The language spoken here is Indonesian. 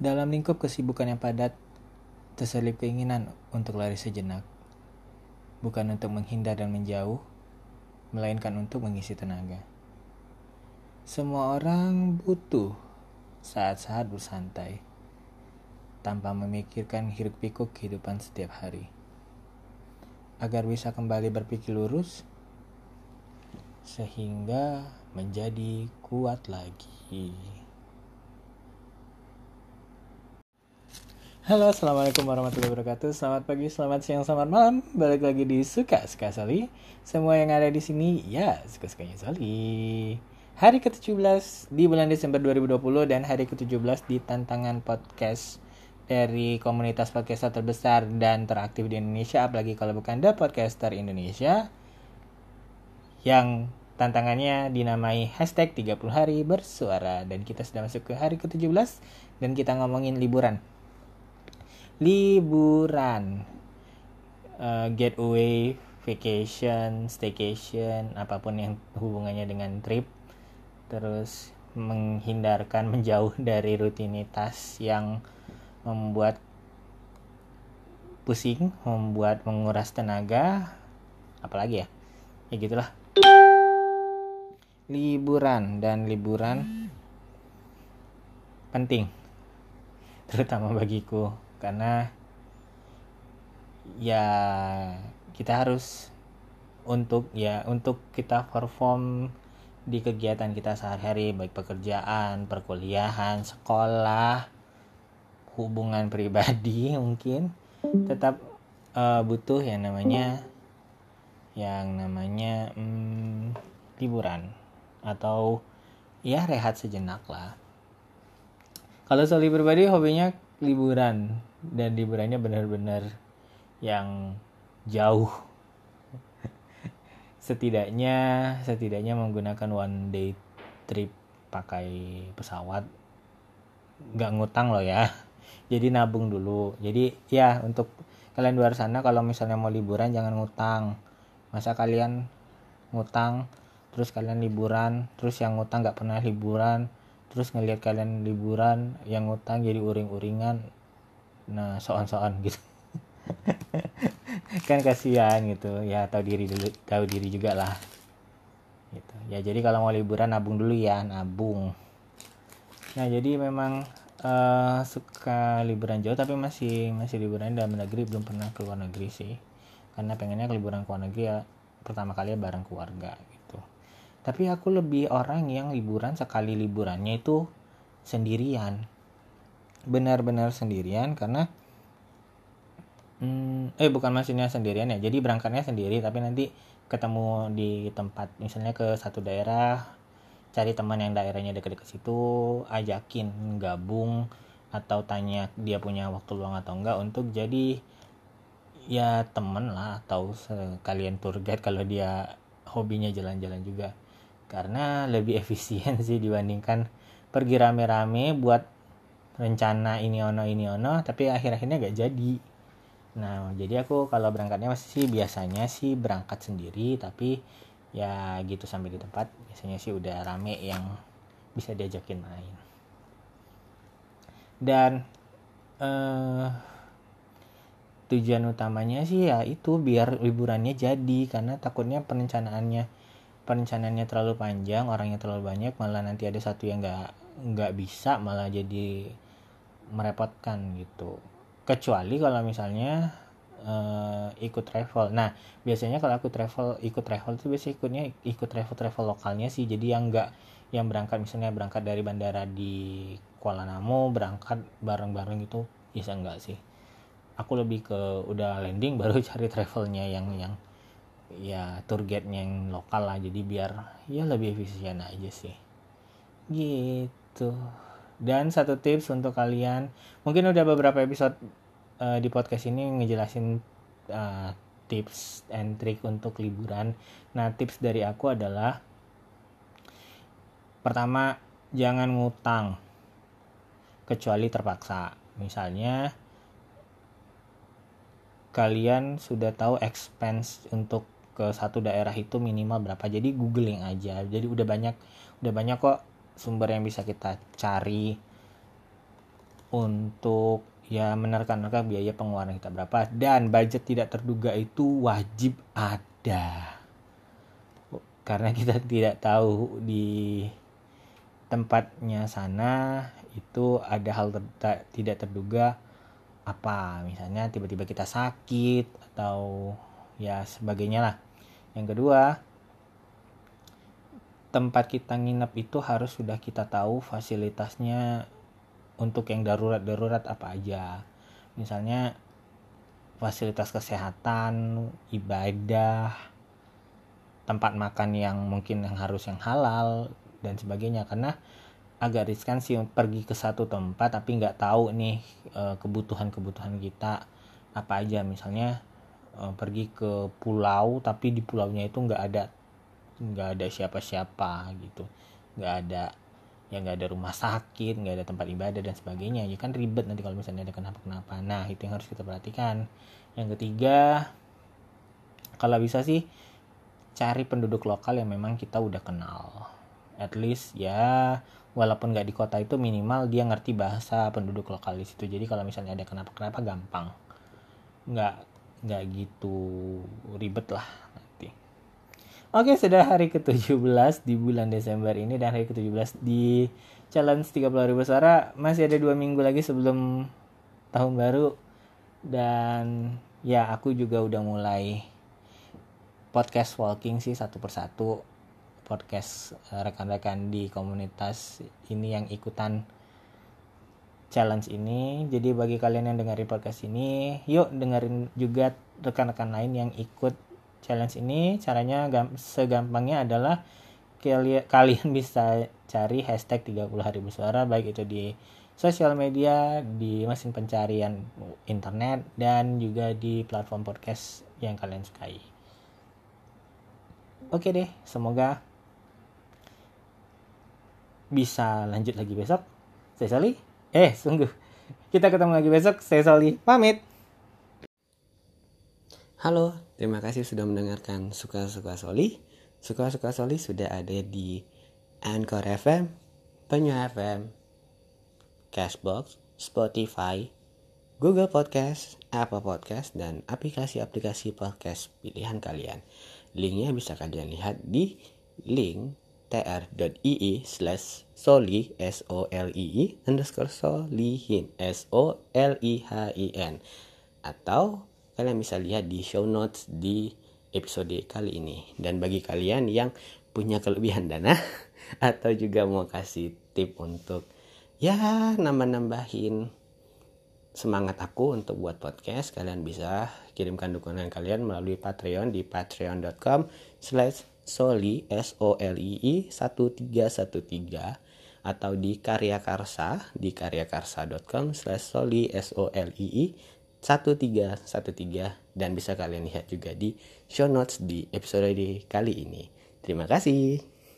Dalam lingkup kesibukan yang padat, terselip keinginan untuk lari sejenak. Bukan untuk menghindar dan menjauh, melainkan untuk mengisi tenaga. Semua orang butuh saat-saat bersantai, tanpa memikirkan hiruk-pikuk kehidupan setiap hari. Agar bisa kembali berpikir lurus, sehingga menjadi kuat lagi. Halo, assalamualaikum warahmatullahi wabarakatuh. Selamat pagi, selamat siang, selamat malam. Balik lagi di suka suka Soli. Semua yang ada di sini, ya suka sukanya Soli. Hari ke-17 di bulan Desember 2020 dan hari ke-17 di tantangan podcast dari komunitas podcaster terbesar dan teraktif di Indonesia, apalagi kalau bukan The Podcaster Indonesia, yang tantangannya dinamai hashtag 30 hari bersuara dan kita sudah masuk ke hari ke-17 dan kita ngomongin liburan liburan. Uh, getaway vacation staycation apa pun yang hubungannya dengan trip. Terus menghindarkan menjauh dari rutinitas yang membuat pusing membuat menguras tenaga. Apalagi ya? Ya gitulah. Liburan dan liburan penting terutama bagiku karena ya kita harus untuk ya untuk kita perform di kegiatan kita sehari-hari baik pekerjaan, perkuliahan, sekolah, hubungan pribadi mungkin tetap uh, butuh yang namanya yang namanya hmm, liburan atau ya rehat sejenak lah. Kalau Soli pribadi hobinya liburan dan liburannya benar-benar yang jauh. Setidaknya setidaknya menggunakan one day trip pakai pesawat nggak ngutang loh ya. Jadi nabung dulu. Jadi ya untuk kalian luar sana kalau misalnya mau liburan jangan ngutang. Masa kalian ngutang terus kalian liburan terus yang ngutang nggak pernah liburan terus ngelihat kalian liburan yang ngutang jadi uring-uringan nah soan-soan gitu. Kan kasihan gitu. Ya tahu diri dulu tahu diri juga lah. Gitu. Ya jadi kalau mau liburan nabung dulu ya nabung. Nah jadi memang uh, suka liburan jauh tapi masih masih liburan dalam negeri. Belum pernah ke luar negeri sih. Karena pengennya ke liburan ke luar negeri ya pertama kali ya bareng keluarga gitu. Tapi aku lebih orang yang liburan sekali liburannya itu sendirian benar-benar sendirian karena hmm, eh bukan maksudnya sendirian ya jadi berangkatnya sendiri tapi nanti ketemu di tempat misalnya ke satu daerah cari teman yang daerahnya dekat-dekat situ ajakin gabung atau tanya dia punya waktu luang atau enggak untuk jadi ya temen lah atau sekalian tour guide kalau dia hobinya jalan-jalan juga. Karena lebih efisien sih dibandingkan pergi rame-rame buat rencana ini ono ini ono tapi akhir-akhirnya gak jadi. Nah jadi aku kalau berangkatnya masih sih biasanya sih berangkat sendiri tapi ya gitu sampai di tempat biasanya sih udah rame yang bisa diajakin main. Dan eh, tujuan utamanya sih ya itu biar liburannya jadi karena takutnya perencanaannya perencanaannya terlalu panjang orangnya terlalu banyak malah nanti ada satu yang nggak nggak bisa malah jadi merepotkan gitu. Kecuali kalau misalnya uh, ikut travel. Nah biasanya kalau aku travel ikut travel itu biasanya ikutnya ikut travel travel lokalnya sih. Jadi yang enggak yang berangkat misalnya berangkat dari bandara di Kuala Namu berangkat bareng-bareng itu bisa enggak sih. Aku lebih ke udah landing baru cari travelnya yang yang ya tour guide-nya yang lokal lah. Jadi biar ya lebih efisien aja sih. Gitu dan satu tips untuk kalian, mungkin udah beberapa episode uh, di podcast ini ngejelasin uh, tips and trick untuk liburan. Nah, tips dari aku adalah pertama, jangan ngutang kecuali terpaksa. Misalnya kalian sudah tahu expense untuk ke satu daerah itu minimal berapa. Jadi googling aja. Jadi udah banyak udah banyak kok sumber yang bisa kita cari untuk ya menerka-nerka biaya pengeluaran kita berapa. Dan budget tidak terduga itu wajib ada. Karena kita tidak tahu di tempatnya sana itu ada hal ter tidak terduga apa. Misalnya tiba-tiba kita sakit atau ya sebagainya lah. Yang kedua tempat kita nginep itu harus sudah kita tahu fasilitasnya untuk yang darurat-darurat apa aja. Misalnya fasilitas kesehatan ibadah tempat makan yang mungkin yang harus yang halal dan sebagainya. Karena agak riskan sih pergi ke satu tempat tapi nggak tahu nih eh, kebutuhan-kebutuhan kita apa aja. Misalnya eh, pergi ke pulau tapi di pulaunya itu nggak ada nggak ada siapa-siapa gitu. Nggak ada ya nggak ada rumah sakit nggak ada tempat ibadah dan sebagainya. Ya kan ribet nanti kalau misalnya ada kenapa-kenapa. Nah itu yang harus kita perhatikan. Yang ketiga kalau bisa sih cari penduduk lokal yang memang kita udah kenal. At least ya walaupun nggak di kota itu minimal dia ngerti bahasa penduduk lokal di situ. Jadi kalau misalnya ada kenapa-kenapa gampang. Nggak nggak gitu ribet lah Oke, sudah hari ke-17 di bulan Desember ini dan hari ke-17 di challenge 30 ribu suara. Masih ada dua minggu lagi sebelum tahun baru. Dan ya aku juga udah mulai podcast walking sih satu persatu. Podcast eh, rekan-rekan di komunitas ini yang ikutan challenge ini. Jadi bagi kalian yang dengerin podcast ini, yuk dengerin juga rekan-rekan lain yang ikut challenge ini caranya segampangnya adalah kalian bisa cari hashtag 30 hari bersuara baik itu di sosial media, di mesin pencarian internet dan juga di platform podcast yang kalian sukai. Oke deh, semoga bisa lanjut lagi besok. Saya Soli. Eh, sungguh. Kita ketemu lagi besok. Saya Soli. Pamit. Halo, terima kasih sudah mendengarkan Suka-Suka Soli. Suka-Suka Soli sudah ada di Anchor FM, Penyu FM, Cashbox, Spotify, Google Podcast, Apple Podcast, dan aplikasi-aplikasi podcast pilihan kalian. Linknya bisa kalian lihat di link tr.ii slash soli s o l i i underscore solihin s o l i h i n atau kalian bisa lihat di show notes di episode kali ini. Dan bagi kalian yang punya kelebihan dana atau juga mau kasih tip untuk ya nambah-nambahin semangat aku untuk buat podcast, kalian bisa kirimkan dukungan kalian melalui Patreon di patreon.com slash soli s o l i i 1313 atau di karya karsa di karyakarsa.com slash soli s o l i i 1313 dan bisa kalian lihat juga di show notes di episode kali ini. Terima kasih.